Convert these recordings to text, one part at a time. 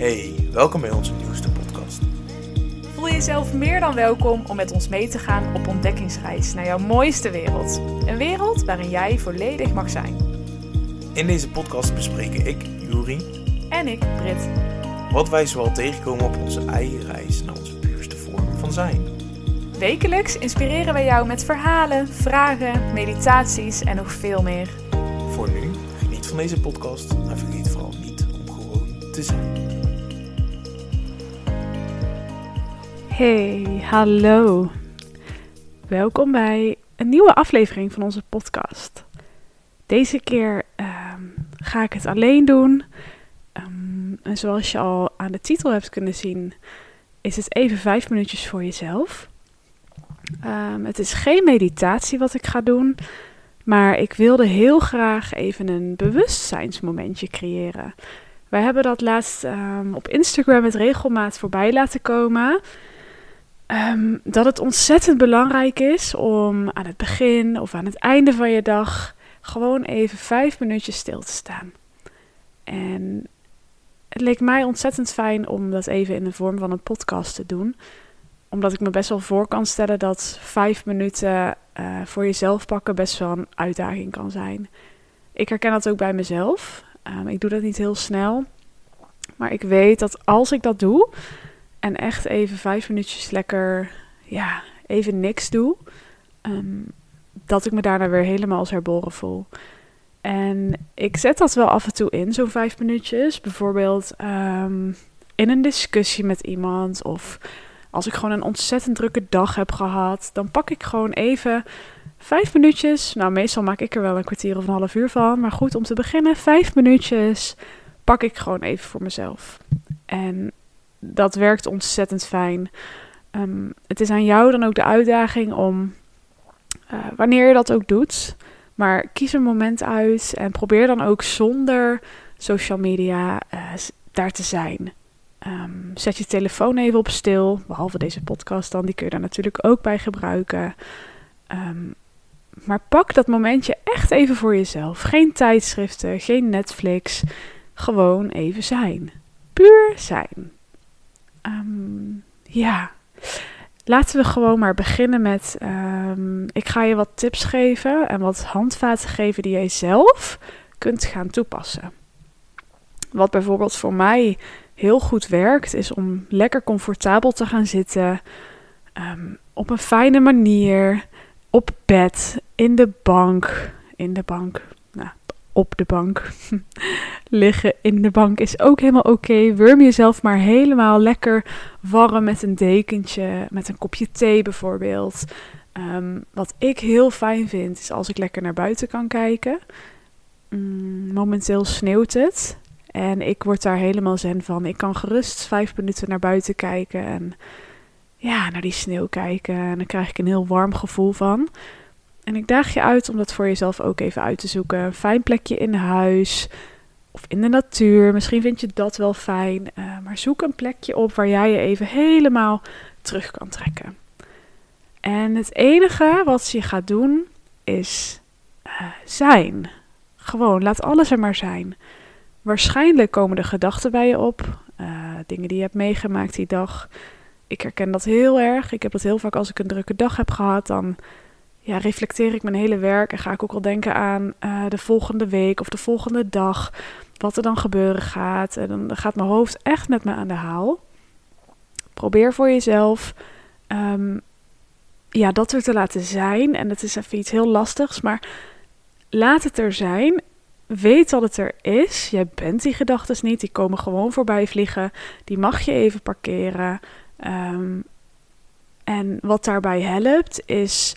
Hey, welkom bij onze nieuwste podcast. Voel jezelf meer dan welkom om met ons mee te gaan op ontdekkingsreis naar jouw mooiste wereld. Een wereld waarin jij volledig mag zijn. In deze podcast bespreken ik, Juri, En ik, Brit. wat wij zoal tegenkomen op onze eigen reis naar onze puurste vorm van zijn. Wekelijks inspireren wij jou met verhalen, vragen, meditaties en nog veel meer. Voor nu, geniet van deze podcast en vergeet vooral niet om gewoon te zijn. Hey, hallo. Welkom bij een nieuwe aflevering van onze podcast. Deze keer ehm, ga ik het alleen doen. Ehm, en zoals je al aan de titel hebt kunnen zien, is het even vijf minuutjes voor jezelf. Ehm, het is geen meditatie wat ik ga doen, maar ik wilde heel graag even een bewustzijnsmomentje creëren. Wij hebben dat laatst op Instagram met regelmaat voorbij laten komen. Ehm, dat het ontzettend belangrijk is om aan het begin of aan het einde van je dag gewoon even vijf minuutjes stil te staan. En het leek mij ontzettend fijn om dat even in de vorm van een podcast te doen. Omdat ik me best wel voor kan stellen dat vijf minuten eh, voor jezelf pakken best wel een uitdaging kan zijn. Ik herken dat ook bij mezelf. Ehm, ik doe dat niet heel snel. Maar ik weet dat als ik dat doe en echt even vijf minuutjes lekker, ja, even niks doe, ehm, dat ik me daarna weer helemaal als herboren voel. En ik zet dat wel af en toe in, zo'n vijf minuutjes. Bijvoorbeeld ehm, in een discussie met iemand of als ik gewoon een ontzettend drukke dag heb gehad, dan pak ik gewoon even vijf minuutjes. Nou, meestal maak ik er wel een kwartier of een half uur van. Maar goed, om te beginnen, vijf minuutjes pak ik gewoon even voor mezelf. En dat werkt ontzettend fijn. Ehm, het is aan jou dan ook de uitdaging om, eh, wanneer je dat ook doet, maar kies een moment uit en probeer dan ook zonder social media eh, daar te zijn. Ehm, zet je telefoon even op stil, behalve deze podcast dan, die kun je daar natuurlijk ook bij gebruiken. Ehm, maar pak dat momentje echt even voor jezelf. Geen tijdschriften, geen Netflix. Gewoon even zijn. Puur zijn. Ehm, ja. Laten we gewoon maar beginnen met. ehm, ik ga je wat tips geven en wat handvaten geven die jij zelf kunt gaan toepassen. Wat bijvoorbeeld voor mij heel goed werkt, is om lekker comfortabel te gaan zitten. ehm, op een fijne manier. Op bed, in de bank. In de bank. Op de bank. Liggen in de bank is ook helemaal oké. Wurm jezelf maar helemaal lekker warm met een dekentje, met een kopje thee bijvoorbeeld. Ehm, wat ik heel fijn vind, is als ik lekker naar buiten kan kijken. Mm, momenteel sneeuwt het. En ik word daar helemaal zen van. Ik kan gerust vijf minuten naar buiten kijken en ja, naar die sneeuw kijken. En dan krijg ik een heel warm gevoel van. En ik daag je uit om dat voor jezelf ook even uit te zoeken. Een fijn plekje in huis of in de natuur. Misschien vind je dat wel fijn. eh, maar zoek een plekje op waar jij je even helemaal terug kan trekken. En het enige wat je gaat doen is eh, zijn. Gewoon, laat alles er maar zijn. Waarschijnlijk komen er gedachten bij je op. eh, dingen die je hebt meegemaakt die dag. Ik herken dat heel erg. Ik heb dat heel vaak als ik een drukke dag heb gehad. Dan ja, reflecteer ik mijn hele werk en ga ik ook al denken aan eh, de volgende week of de volgende dag. Wat er dan gebeuren gaat. En dan gaat mijn hoofd echt met me aan de haal. Probeer voor jezelf ehm, ja, dat er te laten zijn. En dat is even iets heel lastigs, maar laat het er zijn. Weet dat het er is. Jij bent die gedachten niet. Die komen gewoon voorbij vliegen. Die mag je even parkeren. Ehm, en wat daarbij helpt is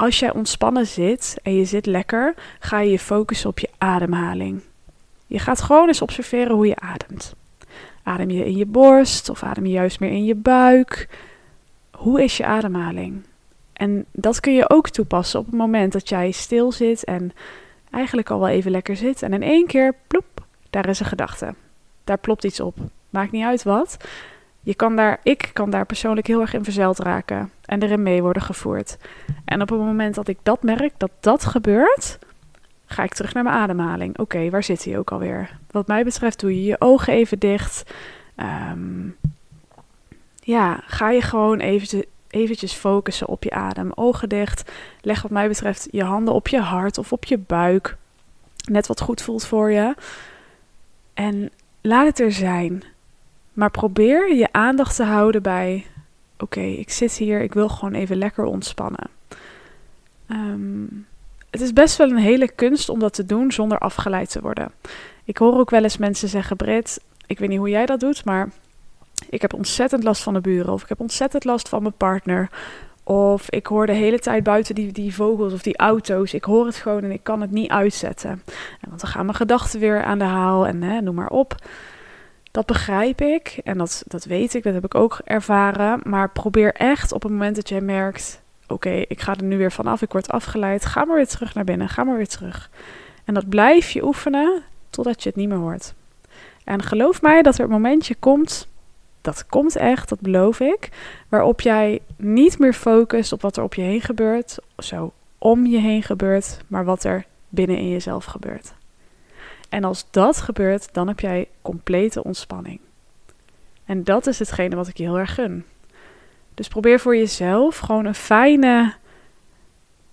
als jij ontspannen zit en je zit lekker, ga je je focussen op je ademhaling. Je gaat gewoon eens observeren hoe je ademt. Adem je in je borst of adem je juist meer in je buik? Hoe is je ademhaling? En dat kun je ook toepassen op het moment dat jij stil zit en eigenlijk al wel even lekker zit. En in één keer, ploep, daar is een gedachte. Daar plopt iets op. Maakt niet uit wat. Je kan daar, ik kan daar persoonlijk heel erg in verzeild raken en erin mee worden gevoerd. En op het moment dat ik dat merk, dat dat gebeurt, ga ik terug naar mijn ademhaling. Oké, waar zit hij ook alweer? Wat mij betreft doe je je ogen even dicht. Ehm, ja, ga je gewoon even eventjes focussen op je adem. Ogen dicht. Leg wat mij betreft je handen op je hart of op je buik. Net wat goed voelt voor je. En laat het er zijn. Maar probeer je aandacht te houden bij: oké, ik zit hier, ik wil gewoon even lekker ontspannen. Ehm, het is best wel een hele kunst om dat te doen zonder afgeleid te worden. Ik hoor ook wel eens mensen zeggen: Brit, ik weet niet hoe jij dat doet, maar ik heb ontzettend last van de buren. Of ik heb ontzettend last van mijn partner. Of ik hoor de hele tijd buiten die, die vogels of die auto's. Ik hoor het gewoon en ik kan het niet uitzetten. Want dan gaan mijn gedachten weer aan de haal en hè, noem maar op. Dat begrijp ik en dat, dat weet ik, dat heb ik ook ervaren. Maar probeer echt op het moment dat jij merkt: oké, ik ga er nu weer vanaf, ik word afgeleid. Ga maar weer terug naar binnen, ga maar weer terug. En dat blijf je oefenen totdat je het niet meer hoort. En geloof mij dat er een momentje komt, dat komt echt, dat beloof ik, waarop jij niet meer focust op wat er op je heen gebeurt, zo om je heen gebeurt, maar wat er binnen in jezelf gebeurt. En als dat gebeurt, dan heb jij complete ontspanning. En dat is hetgene wat ik je heel erg gun. Dus probeer voor jezelf gewoon een fijne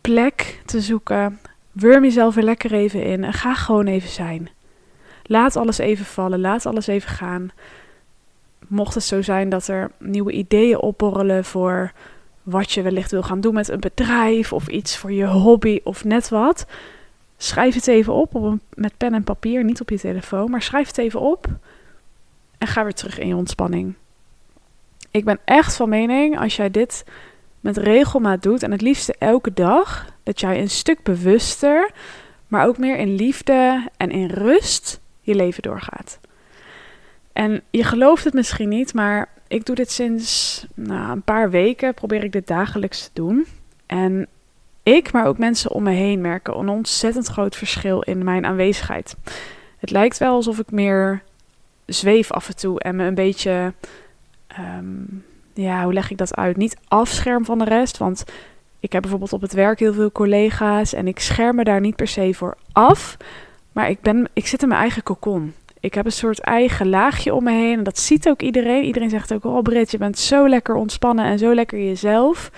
plek te zoeken. Wurm jezelf er lekker even in en ga gewoon even zijn. Laat alles even vallen, laat alles even gaan. Mocht het zo zijn dat er nieuwe ideeën opborrelen voor wat je wellicht wil gaan doen met een bedrijf of iets voor je hobby of net wat, schrijf het even op, op een, met pen en papier, niet op je telefoon, maar schrijf het even op en ga weer terug in je ontspanning. Ik ben echt van mening, als jij dit met regelmaat doet en het liefste elke dag, dat jij een stuk bewuster, maar ook meer in liefde en in rust je leven doorgaat. En je gelooft het misschien niet, maar ik doe dit sinds nou, een paar weken, probeer ik dit dagelijks te doen. En ik, maar ook mensen om me heen merken een ontzettend groot verschil in mijn aanwezigheid. Het lijkt wel alsof ik meer zweef af en toe en me een beetje, ehm, ja, hoe leg ik dat uit? Niet afscherm van de rest, want ik heb bijvoorbeeld op het werk heel veel collega's en ik scherm me daar niet per se voor af, maar ik, ben, ik zit in mijn eigen kokon. Ik heb een soort eigen laagje om me heen en dat ziet ook iedereen. Iedereen zegt ook, oh Brit, je bent zo lekker ontspannen en zo lekker jezelf.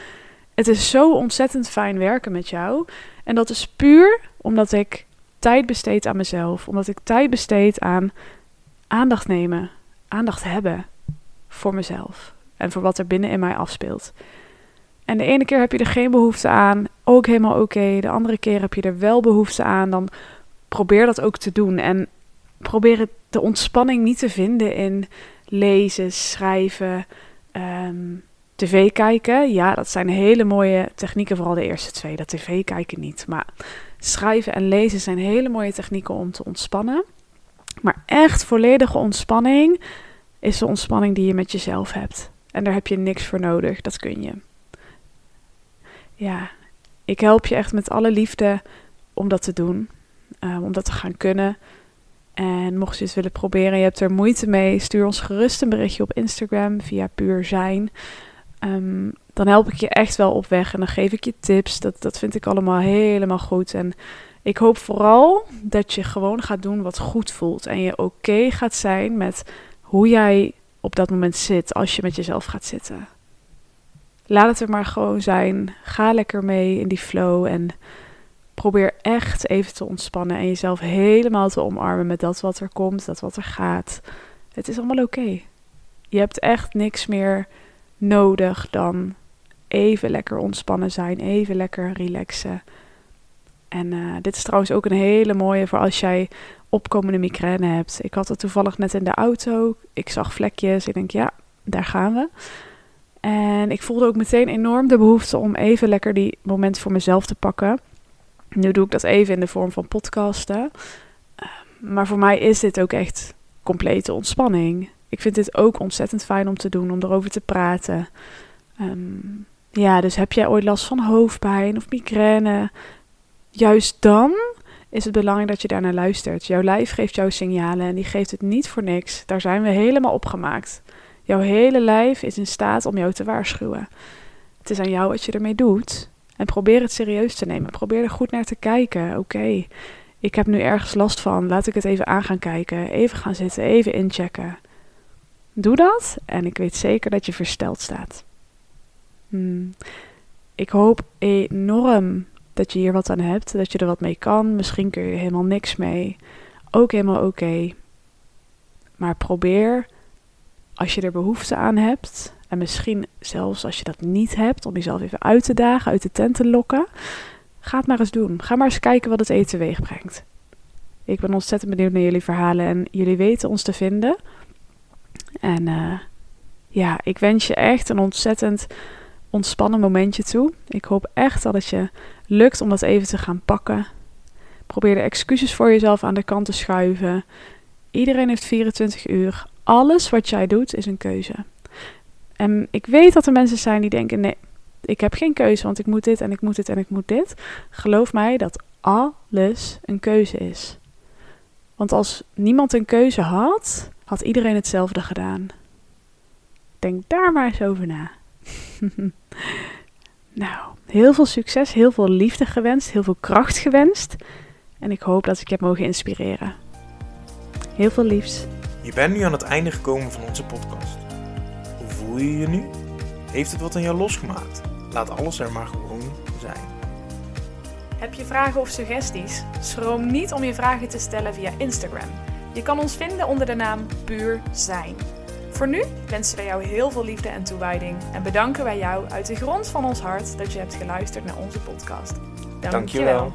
Het is zo ontzettend fijn werken met jou. En dat is puur omdat ik tijd besteed aan mezelf. Omdat ik tijd besteed aan aandacht nemen, aandacht hebben voor mezelf. En voor wat er binnen in mij afspeelt. En de ene keer heb je er geen behoefte aan, ook helemaal oké. De andere keer heb je er wel behoefte aan, dan probeer dat ook te doen. En probeer de ontspanning niet te vinden in lezen, schrijven, um, tv kijken. Ja, dat zijn hele mooie technieken, vooral de eerste twee. Dat tv kijken niet. Maar schrijven en lezen zijn hele mooie technieken om te ontspannen. Maar echt volledige ontspanning is de ontspanning die je met jezelf hebt. En daar heb je niks voor nodig, dat kun je. Ja, ik help je echt met alle liefde om dat te doen. Um, om dat te gaan kunnen. En mocht je het willen proberen, je hebt er moeite mee, stuur ons gerust een berichtje op Instagram via Puur Zijn. Um, dan help ik je echt wel op weg en dan geef ik je tips. Dat, dat vind ik allemaal helemaal goed. En ik hoop vooral dat je gewoon gaat doen wat goed voelt. En je oké gaat zijn met hoe jij op dat moment zit als je met jezelf gaat zitten. Laat het er maar gewoon zijn. Ga lekker mee in die flow en probeer echt even te ontspannen en jezelf helemaal te omarmen met dat wat er komt, dat wat er gaat. Het is allemaal oké. Je hebt echt niks meer nodig dan even lekker ontspannen zijn, even lekker relaxen. En uh, dit is trouwens ook een hele mooie voor als jij opkomende migraine hebt. Ik had het toevallig net in de auto. Ik zag vlekjes. Ik denk, ja, daar gaan we. En ik voelde ook meteen enorm de behoefte om even lekker die moment voor mezelf te pakken. Nu doe ik dat even in de vorm van podcasten. Uh, maar voor mij is dit ook echt complete ontspanning ik vind dit ook ontzettend fijn om te doen, om erover te praten. Um, ja, dus heb jij ooit last van hoofdpijn of migraine? Juist dan is het belangrijk dat je daarnaar luistert. Jouw lijf geeft jou signalen en die geeft het niet voor niks. Daar zijn we helemaal opgemaakt. Jouw hele lijf is in staat om jou te waarschuwen. Het is aan jou wat je ermee doet. En probeer het serieus te nemen. Probeer er goed naar te kijken. Oké, ik heb nu ergens last van, laat ik het even aan gaan kijken, even gaan zitten, even inchecken. Doe dat en ik weet zeker dat je versteld staat. Hmm. Ik hoop enorm dat je hier wat aan hebt, dat je er wat mee kan. Misschien kun je helemaal niks mee. Ook helemaal oké. Maar probeer, als je er behoefte aan hebt, en misschien zelfs als je dat niet hebt, om jezelf even uit te dagen, uit de tent te lokken, ga het maar eens doen. Ga maar eens kijken wat het eten teweeg brengt. Ik ben ontzettend benieuwd naar jullie verhalen en jullie weten ons te vinden. En uh, ja, ik wens je echt een ontzettend ontspannen momentje toe. Ik hoop echt dat het je lukt om dat even te gaan pakken. Probeer de excuses voor jezelf aan de kant te schuiven. Iedereen heeft 24 uur. Alles wat jij doet is een keuze. En ik weet dat er mensen zijn die denken: nee, ik heb geen keuze, want ik moet dit en ik moet dit en ik moet dit. Geloof mij dat alles een keuze is. Want als niemand een keuze had, had iedereen hetzelfde gedaan. Denk daar maar eens over na. nou, heel veel succes, heel veel liefde gewenst, heel veel kracht gewenst. En ik hoop dat ik je heb mogen inspireren. Heel veel liefs. Je bent nu aan het einde gekomen van onze podcast. Hoe voel je je nu? Heeft het wat aan jou losgemaakt? Laat alles er maar gewoon. Heb je vragen of suggesties? Schroom niet om je vragen te stellen via Instagram. Je kan ons vinden onder de naam Puur Zijn. Voor nu wensen we jou heel veel liefde en toewijding en bedanken wij jou uit de grond van ons hart dat je hebt geluisterd naar onze podcast. Dank Dankjewel.